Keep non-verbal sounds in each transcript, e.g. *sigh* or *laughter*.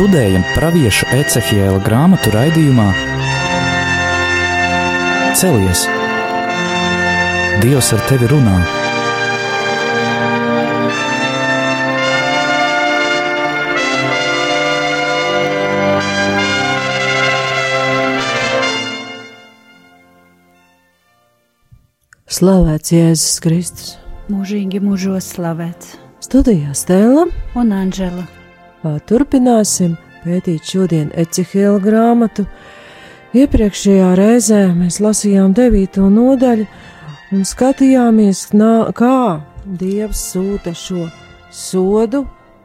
studējam Pāvieša Ecehiela grāmatu raidījumā Celies! Dievs ar tevi runā! Slavēts Jēzus Kristus! Mūžīgi mūžos slavēts Studijā Stēla un Anžela. Turpināsim pētīt šodien Ecihēla grāmatu. Iepriekšējā reizē mēs lasījām devīto nodaļu un skatījāmies, kā Dievs sūta šo sodu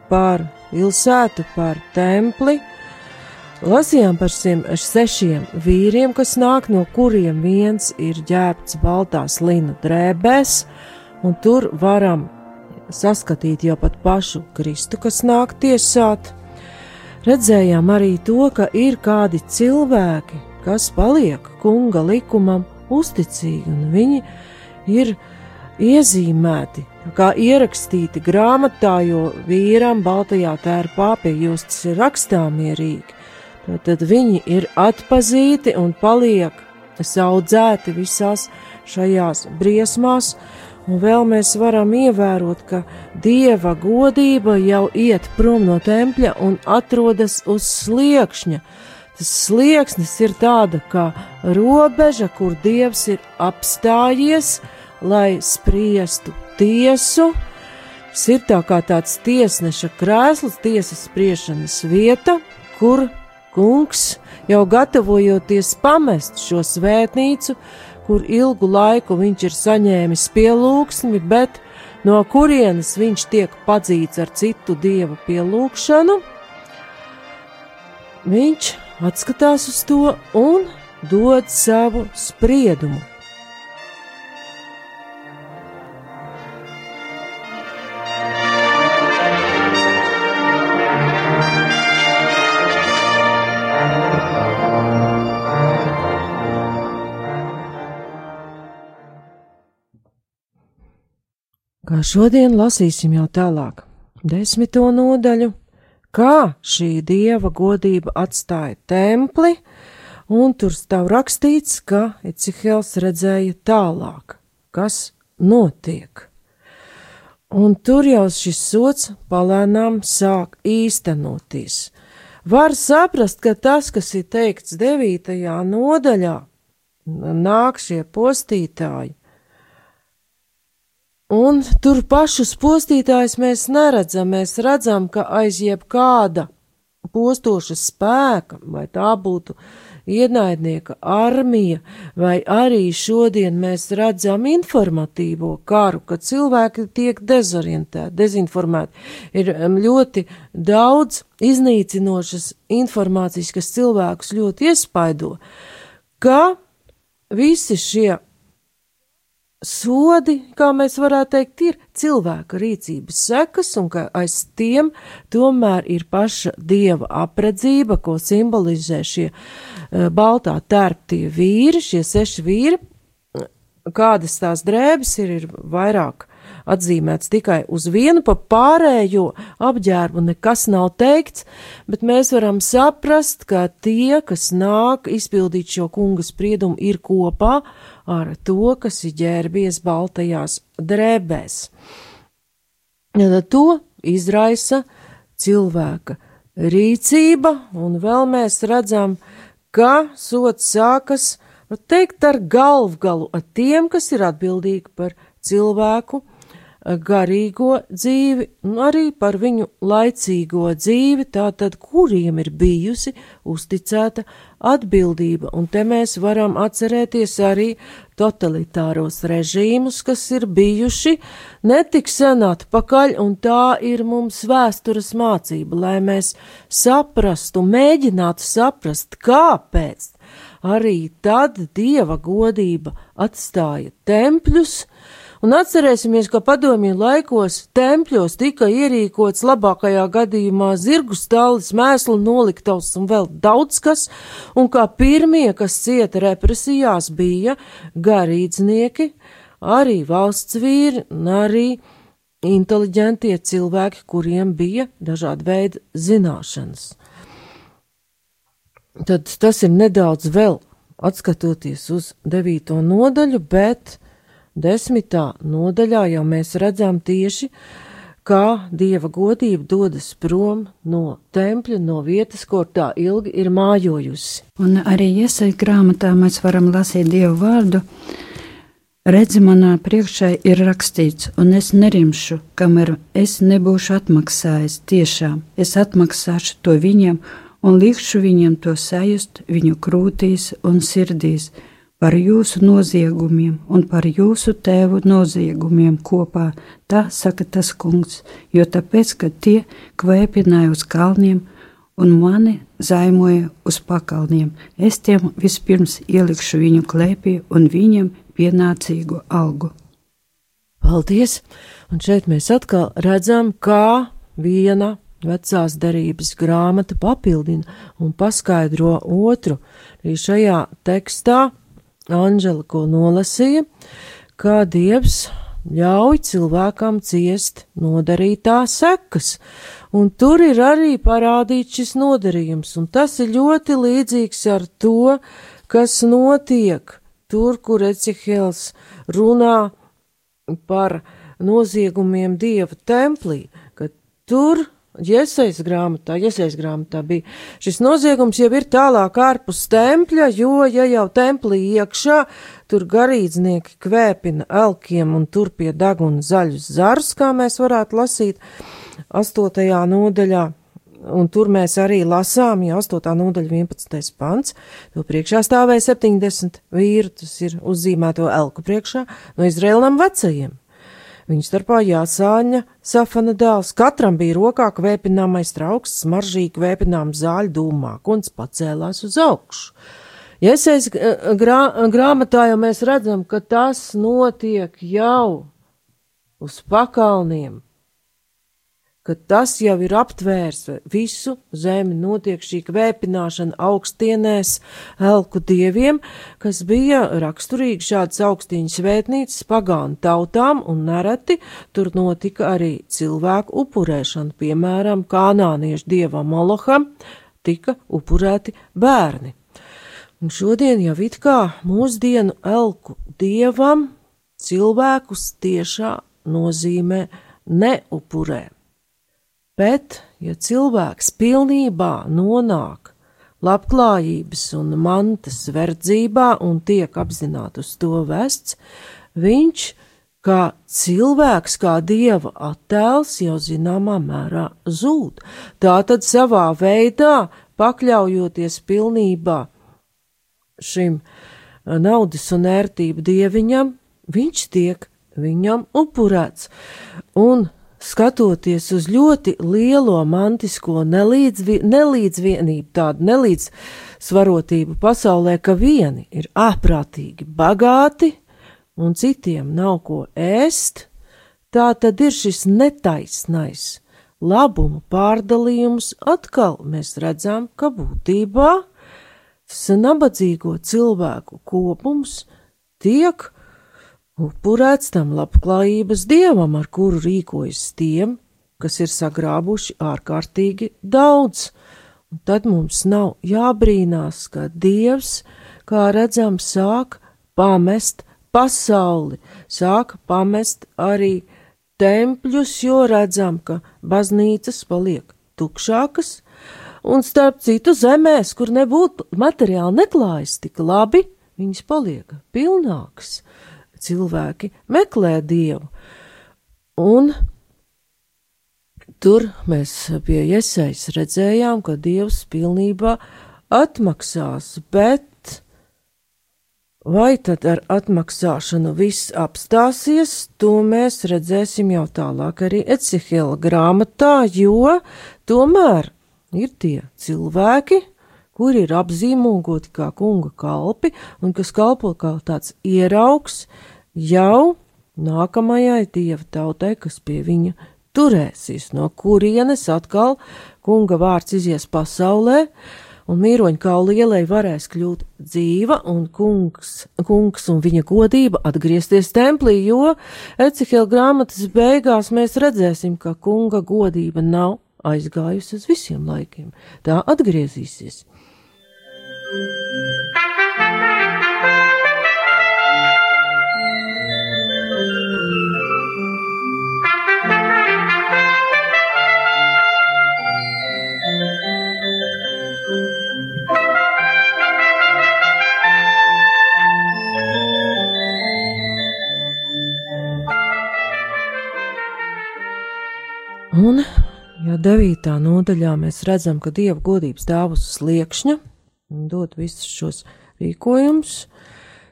par pilsētu, par templi. Lasījām par šiem sešiem vīriem, kas nāk no kuriem viens ir ģērbts baltās linu drēbēs, un tur varam saskatīt jau pat pašu Kristu, kas nāk tiesāt. Redzējām arī to, ka ir kādi cilvēki, kas paliek kunga likumam uzticīgi, un viņi ir iezīmēti, kā ierakstīti grāmatā, jo vīram baltajā tērpā pie justas ir rakstāmierīgi. Tad viņi ir atpazīti un paliek saudzēti visās šajās briesmās, Un vēl mēs varam ievērot, ka dieva godība jau iet prom no tempļa un atrodas uz sliekšņa. Tas slieksnis ir tāda kā robeža, kur dievs ir apstājies, lai spriestu tiesu. Tas ir tā kā tāds tiesneša krēsls, tiesas spriešanas vieta, kur kungs jau gatavojoties pamest šo svētnīcu, kur ilgu laiku viņš ir saņēmis pielūgsmi, bet no kurienes viņš tiek padzīts ar citu dievu pielūgšanu, viņš atskatās uz to un dod savu spriedumu. Šodien lasīsim jau tālāk, desmito nodaļu, kā šī dieva godība atstāja templi, un tur stāv rakstīts, ka Ecihels redzēja tālāk, kas notiek. Un tur jau šis sots palēnām sāk īstenoties. Var saprast, ka tas, kas ir teikts devītajā nodaļā, nāk šie postītāji, Un tur pašus postītājus mēs neredzam. Mēs redzam, ka aiz jebkāda postoša spēka, vai tā būtu ienaidnieka armija, vai arī šodien mēs redzam informatīvo karu, kad cilvēki tiek dezorientēti, dezinformēti. Ir ļoti daudz iznīcinošas informācijas, kas cilvēkus ļoti iespaido, ka visi šie sodi, kā mēs varētu teikt, ir cilvēka rīcības sekas, un ka aiz tiem tomēr ir paša dieva apredzība, ko simbolizē šie uh, baltā tērptie vīri, šie seši vīri. Kādas tās drēbes ir, ir vairāk atzīmēts tikai uz vienu, pa pārējo apģērbu nekas nav teikts, bet mēs varam saprast, ka tie, kas nāk izpildīt šo kunga spriedumu, ir kopā ar to, kas ir ģērbies baltajās drēbēs. To izraisa cilvēka rīcība, un vēl mēs redzam, ka sots sākas, var teikt, ar galvgalu, ar tiem, kas ir atbildīgi par cilvēku garīgo dzīvi, un arī par viņu laicīgo dzīvi, tātad kuriem ir bijusi uzticēta atbildība, un te mēs varam atcerēties arī totalitāros režīmus, kas ir bijuši netik sen atpakaļ, un tā ir mums vēstures mācība, lai mēs saprastu, mēģinātu saprast, kāpēc arī tad dieva godība atstāja tempļus, Un atcerēsimies, ka padomju laikos tempļos tika ierīkots labākajā gadījumā zirgu stālis, mēslu noliktavs un vēl daudz kas, un kā pirmie, kas cieta represijās, bija garīdznieki, arī valsts vīri un arī inteliģentie cilvēki, kuriem bija dažādi veidi zināšanas. Tad tas ir nedaudz vēl atskatoties uz devīto nodaļu, bet desmitā nodaļā jau mēs redzam tieši, kā dieva godība dodas prom no tempļa, no vietas, kur tā ilgi ir mājojusi. Un arī iesaistīt grāmatā mēs varam lasīt dievu vārdu. Redzi, manā priekšā ir rakstīts, un es nerimšu, kamēr es nebūšu atmaksājis. Tiešām es atmaksāšu to viņiem, un likšu viņiem to sajust viņu krūtīs un sirdīs par jūsu noziegumiem un par jūsu tēvu noziegumiem kopā, tā saka tas kungs, jo tāpēc, ka tie kvēpināja uz kalniem un mani zaimoja uz pakalniem, es tiem vispirms ielikšu viņu klēpī un viņiem pienācīgu algu. Paldies! Un šeit mēs atkal redzam, kā viena vecās derības grāmata papildina un paskaidro otru. Arī šajā tekstā Anģela, ko nolasīja, kā Dievs ļauj cilvēkam ciest nodarītā sekas, un tur ir arī parādīts šis nodarījums, un tas ir ļoti līdzīgs ar to, kas notiek tur, kur Ecihels runā par noziegumiem Dieva templī, ka tur Iesaistas grāmatā, iesaistas grāmatā bija. Šis noziegums jau ir tālāk ārpus tempļa, jo, ja jau templī iekšā, tur garīdznieki kvēpina elkiem un tur pie deguna zaļus zars, kā mēs varētu lasīt astotajā nodaļā. Un tur mēs arī lasām, ja 8. nodaļa 11. pants, to priekšā stāvēja 70 vīri, tas ir uzzīmēto elku priekšā no Izrēlam vecajiem. Viņu starpā jāsāņa safana dēls, katram bija rokā kvēpināmais trauks, smaržīgi kvēpinām zāļu dūmāk, un pacēlās uz augšu. Iesaist grā, grāmatā jau mēs redzam, ka tas notiek jau uz pakalniem, ka tas jau ir aptvērs visu zemi, notiek šī kvēpināšana augstienēs elku dieviem, kas bija raksturīgi šādas augstīņu svētnīcas pagānu tautām, un nereti tur notika arī cilvēku upurēšana, piemēram, kanāniešu dievam Moloham tika upurēti bērni. Un šodien jau it kā mūsdienu elku dievam cilvēkus tiešā nozīmē neupurē. Bet, ja cilvēks pilnībā nonāk labklājības un mantas verdzībā un tiek apzināti uz to vests, viņš kā cilvēks, kā dieva attēls jau zināmā mērā zūd. Tā tad savā veidā pakļaujoties pilnībā šim naudas un ērtību dieviņam, viņš tiek viņam upurēts. Un skatoties uz ļoti lielo mantisko nelīdzvi, nelīdzvienību, tādu nelīdzsvarotību pasaulē, ka vieni ir ārprātīgi bagāti un citiem nav ko ēst, tā tad ir šis netaisnais labumu pārdalījums. Atkal mēs redzam, ka būtībā nabadzīgo cilvēku kopums tiek upurēts tam labklājības dievam, ar kuru rīkojas tiem, kas ir sagrābuši ārkārtīgi daudz. Un tad mums nav jābrīnās, ka dievs, kā redzam, sāk pamest pasauli, sāk pamest arī tempļus, jo redzam, ka baznīcas paliek tukšākas, un starp citu zemēs, kur nebūtu materiāli neklājas tik labi, viņas paliek pilnākas cilvēki meklē dievu. Un tur mēs pie iesaistas redzējām, ka dievs pilnībā atmaksās, bet vai tad ar atmaksāšanu viss apstāsies, to mēs redzēsim jau tālāk arī Ecihela grāmatā, jo tomēr ir tie cilvēki, kuri ir apzīmogoti kā kunga kalpi un kas kalpo kā tāds ieraugs, jau nākamajai dieva tautai, kas pie viņa turēsies, no kurienes atkal kunga vārds izies pasaulē, un mīroņkaula ielai varēs kļūt dzīva, un kungs, kungs un viņa godība atgriezties templī, jo Ecihela grāmatas beigās mēs redzēsim, ka kunga godība nav aizgājusi uz visiem laikiem. Tā atgriezīsies. Un, devītā nodaļā mēs redzam, ka dieva godības dāvus sliekšņa dod visus šos rīkojumus,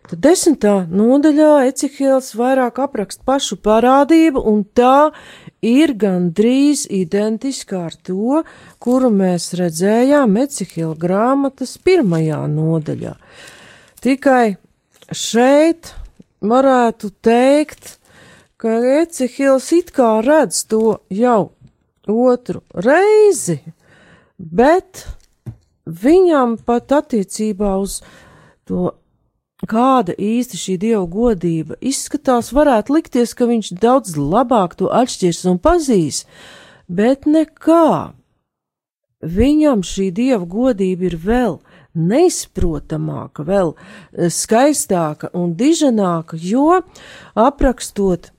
tad desmitā nodaļā Ecihēls vairāk apraksta pašu parādību, un tā ir gandrīz identiska ar to, kuru mēs redzējām Ecihēla grāmatas pirmajā nodaļā. Tikai šeit varētu teikt, ka Ecehils it kā redz to jau otru reizi, bet viņam pat attiecībā uz to, kāda īsti šī dieva godība izskatās, varētu likties, ka viņš daudz labāk to atšķirs un pazīs, bet nekā. Viņam šī dieva godība ir vēl neizprotamāka, vēl skaistāka un diženāka, jo aprakstot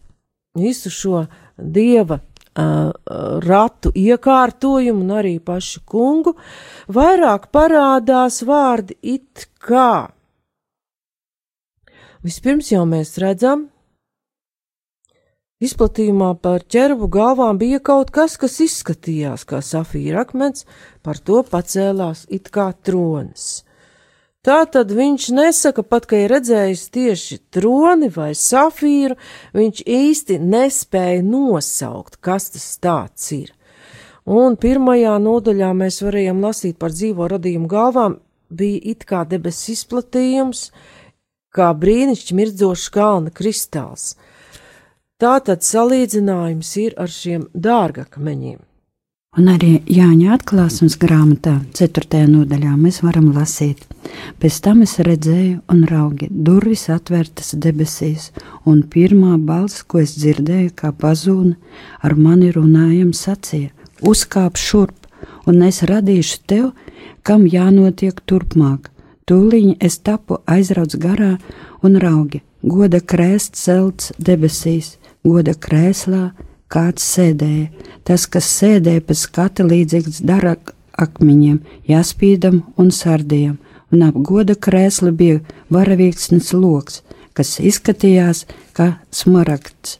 visu šo dieva ratu iekārtojumu un arī pašu kungu, vairāk parādās vārdi it kā. Vispirms jau mēs redzam, izplatījumā par ķerbu galvām bija kaut kas, kas izskatījās kā safīra akmens, par to pacēlās it kā tronis. Tā tad viņš nesaka pat, ka ir redzējis tieši troni vai safīru, viņš īsti nespēja nosaukt, kas tas tāds ir. Un pirmajā nodaļā mēs varējām lasīt par dzīvo radījumu galvām, bija it kā debesis izplatījums, kā brīnišķīgi mirdzošs kalna kristāls. Tā tad salīdzinājums ir ar šiem dārgakmeņiem. Un arī Jāņa atklāsmes grāmatā, 4. nodaļā, mēs varam lasīt. Pēc tam es redzēju, un raugi, durvis atvērtas debesīs, un pirmā balss, ko es dzirdēju, kā pazūna, ar mani runājam, sacīja: Uzkāp šurp, un es radīšu tev, kam jānotiek turpmāk. Tūlīt es tapu aizrauts garā, un raugi, goda krēsts celts debesīs, goda krēslā kāds sēdēja. Tas, kas sēdēja pēc skata līdzīgs dara akmeņiem, jāspīdam un sardiem, un ap goda krēsla bija varavīksnes loks, kas izskatījās kā smaragds.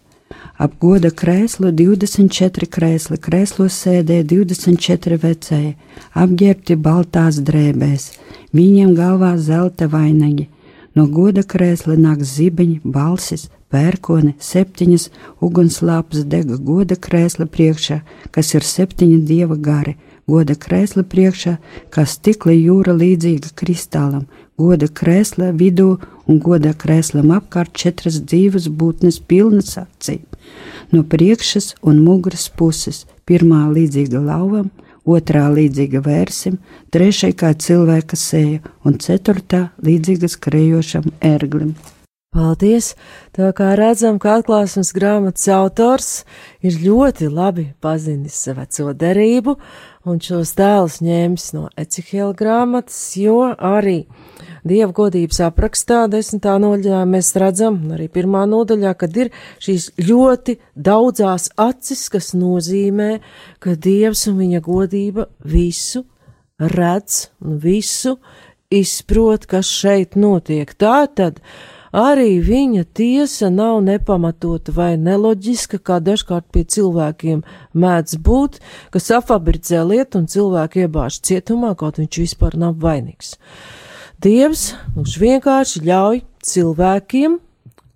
Ap goda krēslu 24 krēsli, krēslos sēdēja 24 vecēji, apģērbti baltās drēbēs, viņiem galvā zelta vainagi. No goda krēsla nāk zibeņi, balsis, pērkone, septiņas ugunslāpas dega goda krēsla priekšā, kas ir septiņi dieva gari, goda krēsla priekšā, kā stikla jūra līdzīga kristālam, goda krēsla vidū un goda krēslam apkārt četras dzīves būtnes pilnas acīm. No priekšas un muguras puses, pirmā līdzīga lauvam, otrā līdzīga vērsim, trešai kā cilvēka sēja un ceturtā līdzīga skrejošam ērglim. Paldies! Tā kā redzam, ka atklāsmes grāmatas autors ir ļoti labi pazinis veco derību un šos tēlus ņēmis no Ecihela grāmatas, jo arī Dieva godības aprakstā desmitā nodaļā mēs redzam, arī pirmā nodaļā, kad ir šīs ļoti daudzās acis, kas nozīmē, ka Dievs un viņa godība visu redz un visu izprot, kas šeit notiek. Tā tad arī viņa tiesa nav nepamatota vai neloģiska, kā dažkārt pie cilvēkiem mēdz būt, kas afabricē lietu un cilvēku iebāž cietumā, kaut viņš vispār nav vainīgs. Dievs mums vienkārši ļauj cilvēkiem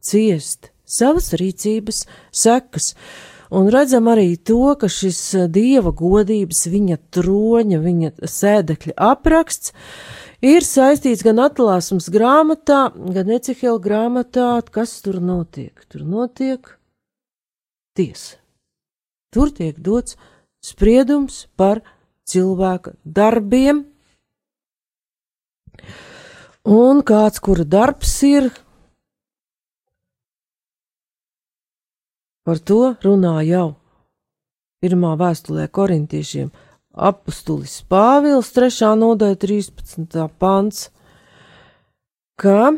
ciest savas rīcības sekas. Un redzam arī to, ka šis dieva godības, viņa troņa, viņa sēdekļa apraksts ir saistīts gan atklāsmes grāmatā, gan Ecihela grāmatā, kas tur notiek. Tur notiek tiesa. Tur tiek dots spriedums par cilvēka darbiem, Un kāds, kura darbs ir, par to runā jau pirmā vēstulē korintiešiem apustulis Pāvils 3. nodaļa 13. pants, ka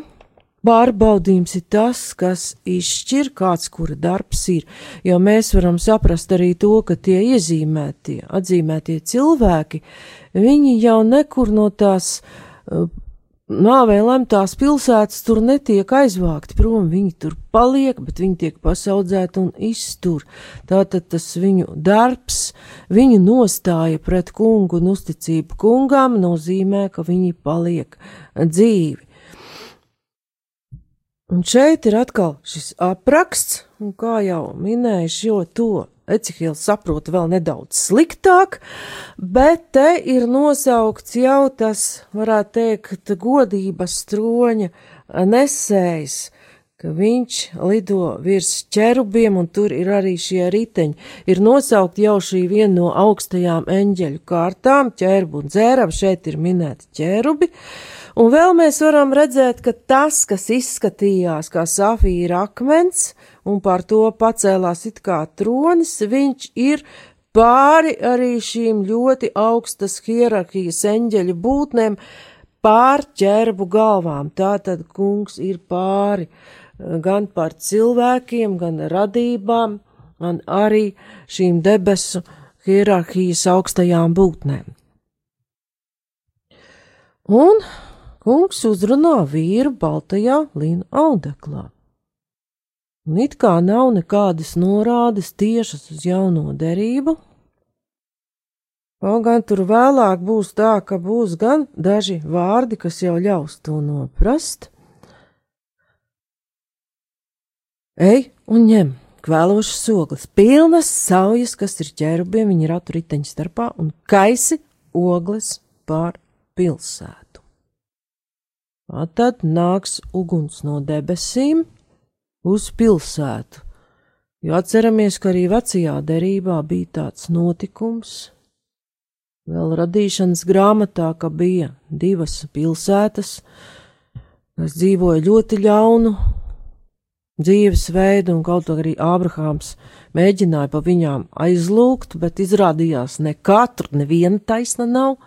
Pārbaudījums ir tas, kas izšķir, kāds kura darbs ir, jo mēs varam saprast arī to, ka tie iezīmētie, atzīmētie cilvēki, viņi jau nekur no tās uh, nāvē lemtās pilsētas tur netiek aizvākti prom, viņi tur paliek, bet viņi tiek pasaudzēti un iztur. Tātad tas viņu darbs, viņu nostāja pret kungu un uzticību kungām nozīmē, ka viņi paliek dzīvi. Un šeit ir atkal šis apraksts, un kā jau minēju, šo to Ecihils saprot vēl nedaudz sliktāk, bet te ir nosaukts jau tas, varētu teikt, godības troņa nesējs, ka viņš lido virs ķerubiem, un tur ir arī šie riteņi. Ir nosaukt jau šī viena no augstajām eņģeļu kārtām, ķerbu un dzēram, šeit ir minēti ķerubi. Uh, Un vēl mēs varam redzēt, ka tas, kas izskatījās kā safīra akmens un par to pacēlās it kā tronis, viņš ir pāri arī šīm ļoti augstas hierarhijas eņģeļu būtnēm, pār ķerbu galvām. Tātad kungs ir pāri eh, gan par cilvēkiem, gan radībām, gan arī šīm debesu hierarhijas augstajām būtnēm. Un kungs uzrunā vīru baltajā līna audeklā. Un it kā nav nekādas norādes tiešas uz jauno derību, kaut gan tur vēlāk būs tā, ka būs gan daži vārdi, kas jau ļaus to noprast. Ej un ņem kvēlošas ogles, pilnas saujas, kas ir ķērubiem, viņi ratu riteņu starpā, un kaisi ogles pār pilsētu. Tad nāks uguns no debesīm uz pilsētu, jo atceramies, ka arī vecajā derībā bija tāds notikums, vēl radīšanas grāmatā, ka bija divas pilsētas, kas dzīvoja ļoti ļaunu dzīvesveidu, un kaut arī Ābrahāms mēģināja pa viņām aizlūgt, bet izrādījās ne katru, neviena taisna nav,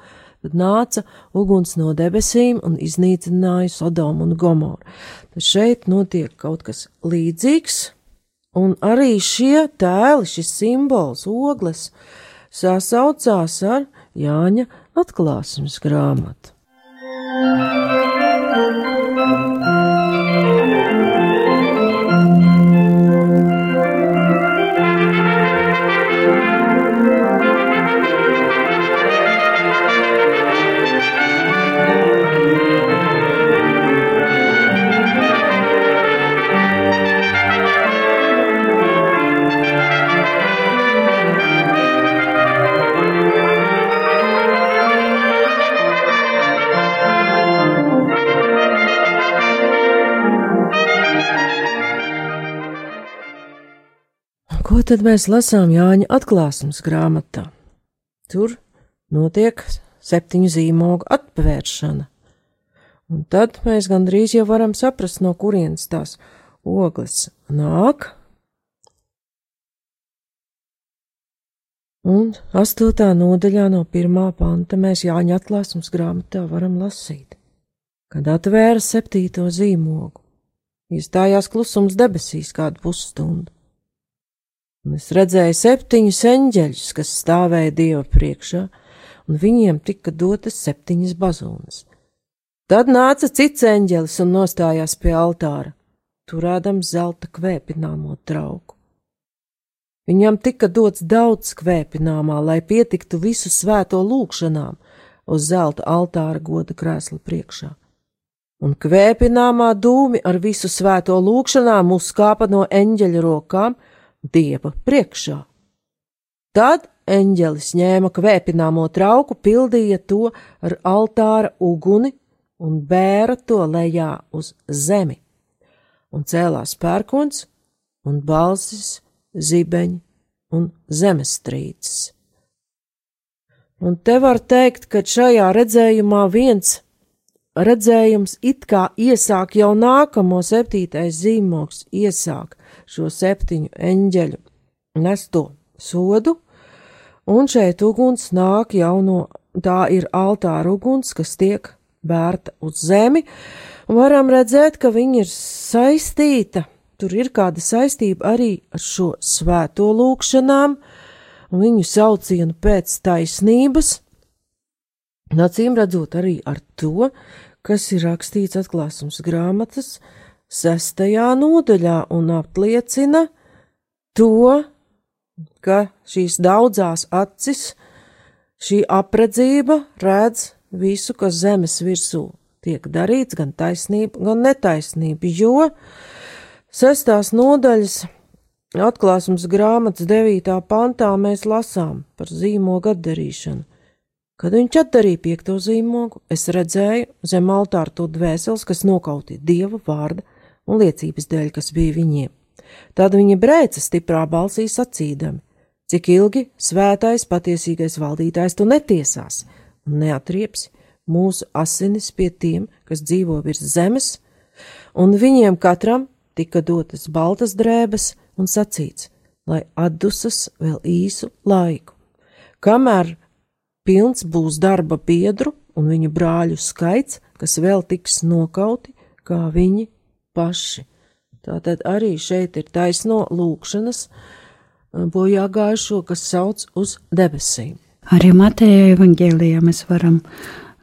Tad nāca uguns no debesīm un iznīcināja Sodomu un Gomoru. Tad šeit notiek kaut kas līdzīgs, un arī šie tēli, šis simbols, ogles, sasaucās ar Jāņa atklāsmes grāmatu. Tad mēs lasām Jāņa atklāsmes grāmatā. Tur notiek septiņu zīmogu atvēršana. Un tad mēs gandrīz jau varam saprast, no kurienes tās ogles nāk. Un astotā nodaļā no pirmā panta mēs Jāņa atklāsmes grāmatā varam lasīt, kad atvēra septīto zīmogu. Iestājās klusums debesīs kādu pusstundu un es redzēju septiņus eņģeļus, kas stāvēja Dieva priekšā, un viņiem tika dotas septiņas bazūnas. Tad nāca cits eņģelis un nostājās pie altāra, turēdams zelta kvēpināmo trauku. Viņam tika dots daudz kvēpināmā, lai pietiktu visu svēto lūgšanām uz zelta altāra goda krēsla priekšā. Un kvēpināmā dūmi ar visu svēto lūgšanām uzkāpa no eņģeļa rokām, dieva priekšā. Tad eņģelis ņēma kvēpināmo trauku, pildīja to ar altāra uguni un bēra to lejā uz zemi, un cēlās pērkons un balsis, zibeņi un zemestrīces. Un te var teikt, ka šajā redzējumā viens redzējums it kā iesāk jau nākamo septītais zīmogs, iesāk šo septiņu eņģeļu nesto sodu, un šeit uguns nāk jau no, tā ir altāra uguns, kas tiek bērta uz zemi, un varam redzēt, ka viņa ir saistīta, tur ir kāda saistība arī ar šo svēto lūkšanām, viņu saucienu pēc taisnības, Nacīm redzot arī ar to, kas ir rakstīts atklāsums grāmatas sestajā nodaļā un apliecina to, ka šīs daudzās acis, šī apredzība redz visu, kas zemes virsū tiek darīts, gan taisnība, gan netaisnība, jo sestās nodaļas atklāsums grāmatas devītā pantā mēs lasām par zīmogu atdarīšanu. Kad viņš atdarīja piekto zīmogu, es redzēju zem altāra to dvēseles, kas nokauti dieva vārda un liecības dēļ, kas bija viņiem. Tad viņi brēca stiprā balsī sacīdami: Cik ilgi svētais, patiesīgais valdītājs tu netiesās un neatrieps mūsu asinis pie tiem, kas dzīvo virs zemes, un viņiem katram tika dotas baltas drēbes un sacīts, lai atdusas vēl īsu laiku. Kamēr pilns būs darba biedru un viņu brāļu skaits, kas vēl tiks nokauti, kā viņi paši. Tātad arī šeit ir taisno lūkšanas bojā gājušo, kas sauc uz debesīm. Arī Mateja evangēlijā mēs varam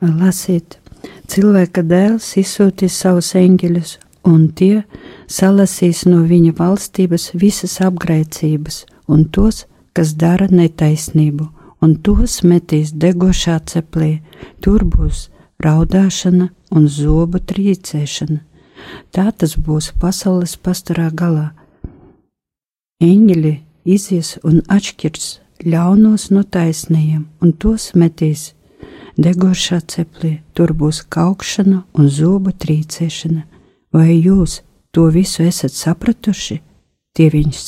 lasīt, cilvēka dēls izsūtīs savus eņģeļus, un tie salasīs no viņa valstības visas apgrēcības un tos, kas dara netaisnību un tos metīs degošā ceplī. Tur būs raudāšana un zobu trīcēšana. Tā tas būs pasaules pastarā galā. Eņģeļi izies un atšķirs ļaunos no taisnajiem, un tos metīs degošā ceplī. Tur būs kaukšana un zobu trīcēšana. Vai jūs to visu esat sapratuši? Tie, viņš,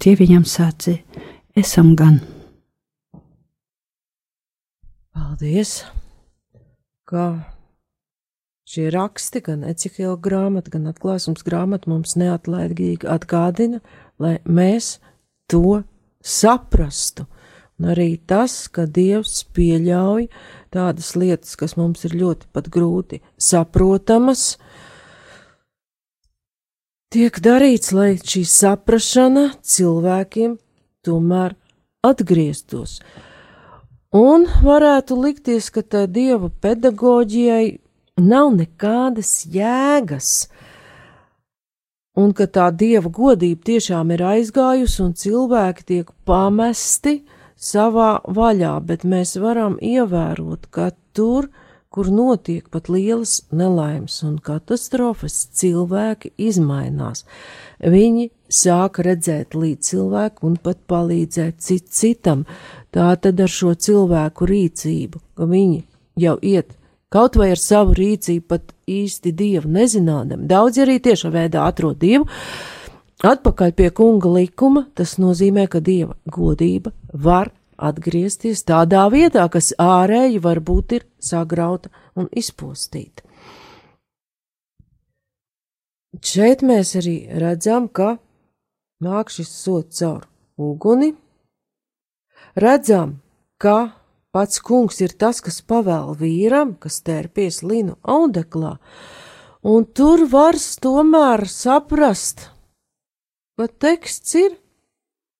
tie viņam sācīja, esam gan. Paldies! Kā šie raksti, gan Ecihila grāmata, gan atklāsums grāmata mums neatlaidīgi atgādina, lai mēs to saprastu. Un arī tas, ka Dievs pieļauj tādas lietas, kas mums ir ļoti pat grūti saprotamas, tiek darīts, lai šī saprašana cilvēkiem tomēr atgrieztos. Un varētu likties, ka tā dieva pedagoģijai nav nekādas jēgas, un ka tā dieva godība tiešām ir aizgājusi un cilvēki tiek pamesti savā vaļā, bet mēs varam ievērot, ka tur, kur notiek pat lielas nelaimes un katastrofas, cilvēki izmainās. Viņi sāk redzēt līdz cilvēku un pat palīdzēt cit citam. Tā tad ar šo cilvēku rīcību, ka viņi jau iet kaut vai ar savu rīcību, pat īsti dievu nezinādam. Daudz arī tiešā veidā atrod dievu. Atpakaļ pie kunga likuma, tas nozīmē, ka dieva godība var atgriezties tādā vietā, kas ārēji varbūt ir sagrauta un izpostīta. Šeit mēs arī redzam, ka nāk šis sots caur uguni. Redzam, ka pats kungs ir tas, kas pavēl vīram, kas tērpies linu audeklā, un tur var tomēr saprast, ka teksts ir,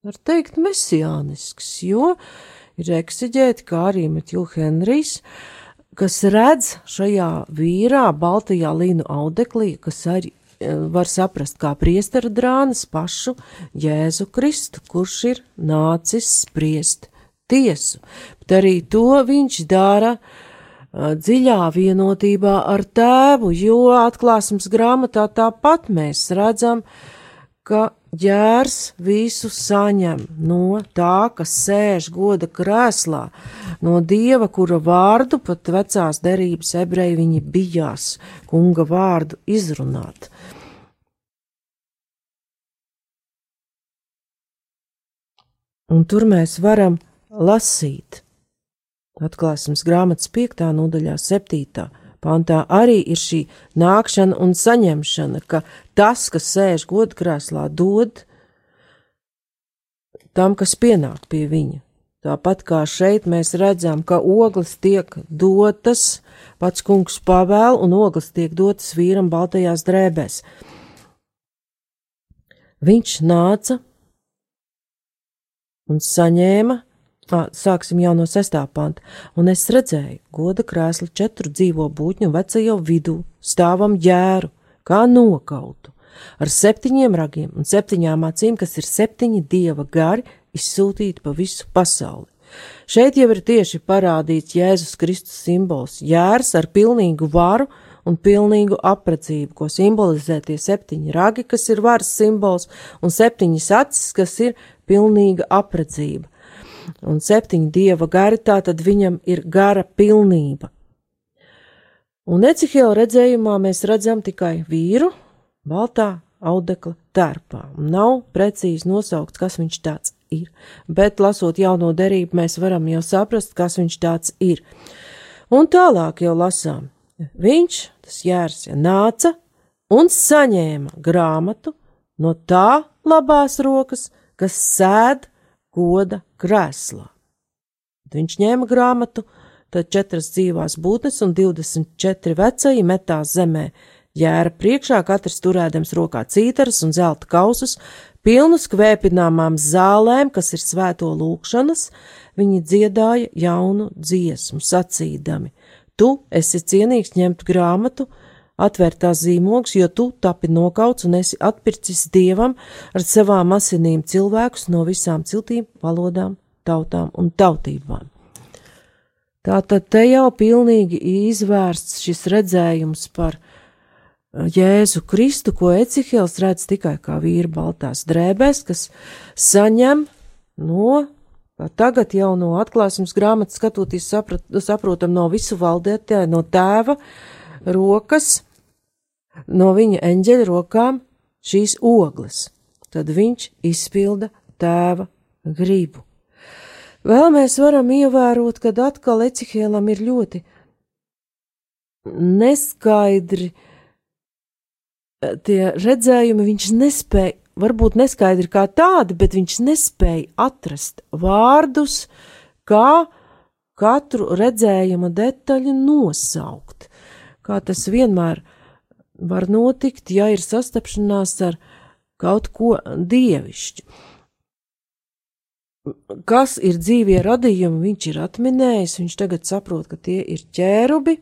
var teikt, mesijānisks, jo ir eksiģēti, kā arī Metju Henrijs, kas redz šajā vīrā, baltajā līnu audeklī, kas arī var saprast kā priestera drānas pašu Jēzu Kristu, kurš ir nācis spriest tiesu, bet arī to viņš dara dziļā vienotībā ar tēvu, jo atklāsmes grāmatā tāpat mēs redzam, ka ģērs visu saņem no tā, kas sēž goda krēslā, no dieva, kura vārdu pat vecās derības ebreji viņi bijās kunga vārdu izrunāt. Un tur mēs varam lasīt. Atklāsmes grāmatas 5. nodaļā, 7. pantā arī ir šī nākšana un saņemšana, ka tas, kas sēž godkrēslā, dod tam, kas pienāk pie viņa. Tāpat kā šeit mēs redzam, ka ogles tiek dotas, pats kungs pavēl, un ogles tiek dotas vīram baltajās drēbēs. Viņš nāca un saņēma Sāksim jau no sestā panta, un es redzēju, goda krēsli četru dzīvo būtņu vecajo vidū, stāvam jēru, kā nokautu, ar septiņiem ragiem un septiņām acīm, kas ir septiņi dieva gari, izsūtīti pa visu pasauli. Šeit jau ir tieši parādīts Jēzus Kristus simbols - jērs ar pilnīgu varu un pilnīgu apredzību, ko simbolizē tie septiņi ragi, kas ir varas simbols, un septiņas acis, kas ir pilnīga apredzība un septiņi dieva gari, tā tad viņam ir gara pilnība. Un Ecihela redzējumā mēs redzam tikai vīru baltā audekla tērpā. Nav precīzi nosaukts, kas viņš tāds ir, bet lasot jauno derību, mēs varam jau saprast, kas viņš tāds ir. Un tālāk jau lasām. Viņš, tas jērs, nāca un saņēma grāmatu no tā labās rokas, kas sēd goda krēslā. Viņš ņēma grāmatu, tad četras dzīvās būtnes un 24 vecāji metās zemē, jēra priekšā, katrs turēdams rokā cītaras un zelta kausus, pilnus kvēpināmām zālēm, kas ir svēto lūkšanas, viņi dziedāja jaunu dziesmu, sacīdami: Tu esi cienīgs ņemt grāmatu, atvērt tās zīmogus, jo tu tapi nokauts un esi atpircis dievam ar savām asinīm cilvēkus no visām ciltīm, valodām, tautām un tautībām. Tātad te jau pilnīgi izvērsts šis redzējums par uh, Jēzu Kristu, ko Ecihils redz tikai kā vīru baltās drēbēs, kas saņem no, tagad jau no atklāsmes grāmatas skatoties saprat, saprotam no visu valdētāja, no tēva, rokas, no viņa eņģeļa rokām šīs ogles. Tad viņš izpilda tēva gribu. Vēl mēs varam ievērot, ka atkal Ecihēlam ir ļoti neskaidri tie redzējumi, viņš nespēja, varbūt neskaidri kā tādi, bet viņš nespēja atrast vārdus, kā katru redzējuma detaļu nosaukt kā tas vienmēr var notikt, ja ir sastapšanās ar kaut ko dievišķu. Kas ir dzīvie radījumi, viņš ir atminējis, viņš tagad saprot, ka tie ir ķērubi,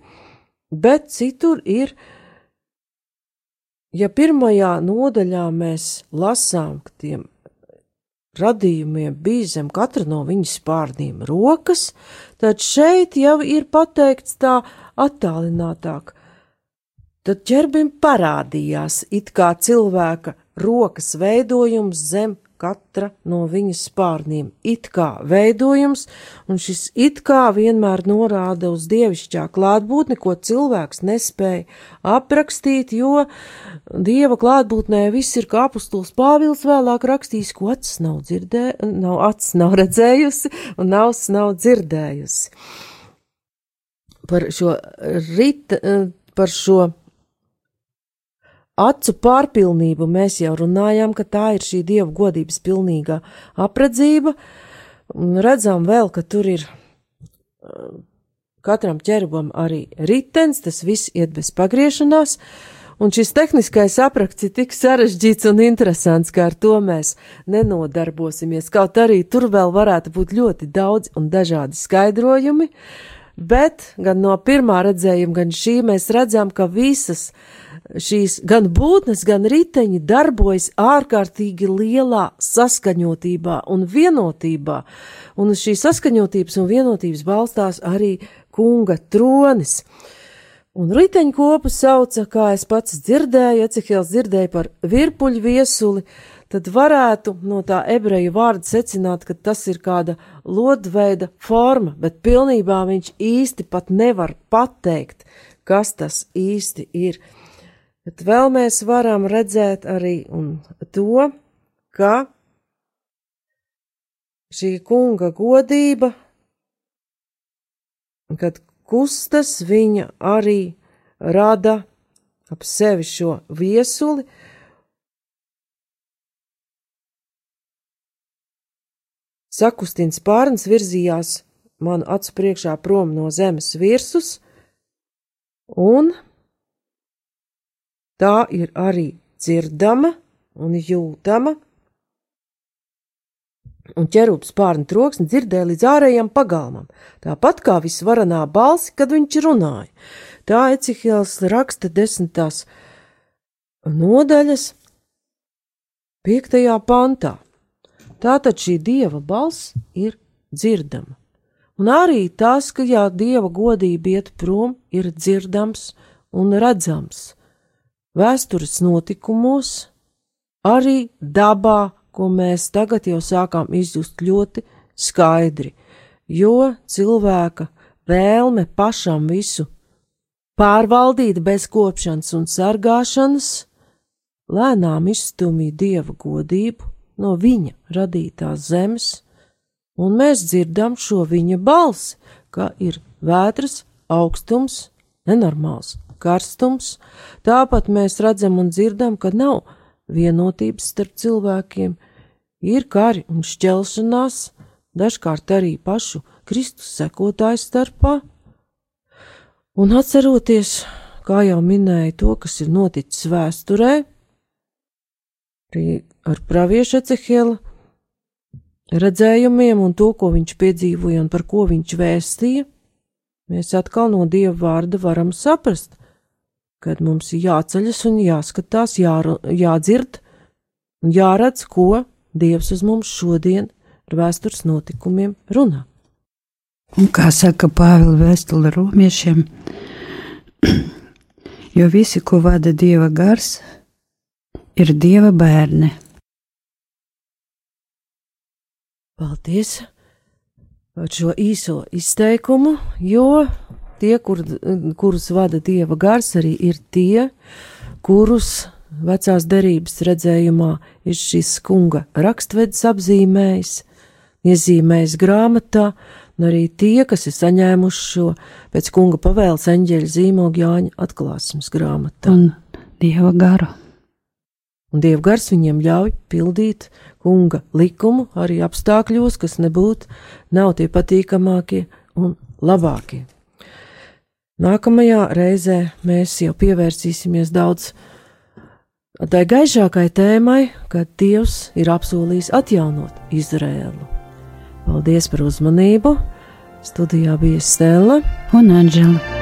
bet citur ir, ja pirmajā nodaļā mēs lasām, ka tiem radījumiem bija zem katra no viņas spārniem rokas, tad šeit jau ir pateikts tā attālinātāk. Tad ķerbim parādījās it kā cilvēka rokas veidojums zem katra no viņas spārniem. It kā veidojums, un šis it kā vienmēr norāda uz dievišķā klātbūtni, ko cilvēks nespēja aprakstīt, jo dieva klātbūtnē viss ir kā apustuls Pāvils vēlāk rakstījis, ko acis nav dzirdē, nav acis nav redzējusi, un auss nav dzirdējusi. Par šo rita, par šo Acu pārpilnību mēs jau runājām, ka tā ir šī dieva godības pilnīgā apredzība, redzam vēl, ka tur ir uh, katram ķerbam arī ritens, tas viss iet bez pagriešanās, un šis tehniskais apraksts ir tik sarežģīts un interesants, ka ar to mēs nenodarbosimies, kaut arī tur vēl varētu būt ļoti daudz un dažādi skaidrojumi, bet gan no pirmā redzējuma, gan šī mēs redzam, ka visas uh, šīs gan būtnes, gan riteņi darbojas ārkārtīgi lielā saskaņotībā un vienotībā, un uz šīs saskaņotības un vienotības balstās arī kunga tronis. Un riteņu kopu sauca, kā es pats dzirdēju, Ecehēls dzirdēja par virpuļu viesuli, tad varētu no tā ebreju vārda secināt, ka tas ir kāda lodveida forma, bet pilnībā viņš īsti pat nevar pateikt, kas tas īsti ir. Bet vēl mēs varam redzēt arī to, ka šī kunga godība, kad kustas viņa arī rada ap sevi šo viesuli. Sakustins pārns virzījās manu acu priekšā prom no zemes virsus, un tā ir arī dzirdama un jūtama, un ķerūps pārnu troksni dzirdēja līdz ārējam pagalmam, tāpat kā visvaranā balsi, kad viņš runāja. Tā Ecihils raksta desmitās nodaļas piektajā pantā. Tātad šī dieva balss ir dzirdama. Un arī tas, ka jā, dieva godība iet prom, ir dzirdams un redzams. Vēstures notikumos, arī dabā, ko mēs tagad jau sākām izjust ļoti skaidri, jo cilvēka vēlme pašam visu pārvaldīt bez kopšanas un sargāšanas, lēnām izstumīja dieva godību no viņa radītās zemes, un mēs dzirdam šo viņa balsi, ka ir vētras, augstums, nenormāls karstums, tāpat mēs redzam un dzirdam, ka nav vienotības starp cilvēkiem, ir kari un šķelšanās, dažkārt arī pašu Kristus sekotāju starpā. Un atceroties, kā jau minēju, to, kas ir noticis vēsturē, arī ar praviešu Ecehiela redzējumiem un to, ko viņš piedzīvoja un par ko viņš vēstīja, mēs atkal no Dieva vārda varam saprast, kad mums ir jāceļas un jāskatās, jā, jādzird un jāredz, ko Dievs uz mums šodien ar vēstures notikumiem runā. Un kā saka Pāvila vēstule romiešiem, *clears throat* jo visi, ko vada Dieva gars, ir Dieva bērni. Paldies par šo īso izteikumu, jo tie, kur, kurus vada dieva gars, arī ir tie, kurus vecās derības redzējumā ir šis kunga rakstvedis apzīmējis, iezīmējis grāmatā, un arī tie, kas ir saņēmuši šo pēc kunga pavēles eņģeļa zīmogu Jāņa atklāsmes grāmatā. Un dieva garu. Un dieva gars viņiem ļauj pildīt kunga likumu arī apstākļos, kas nebūtu nav tie patīkamākie un labākie. Nākamajā reizē mēs jau pievērsīsimies daudz tai gaišākai tēmai, kad Dievs ir apsolījis atjaunot Izrēlu. Paldies par uzmanību! Studijā bija Stela un Anģela.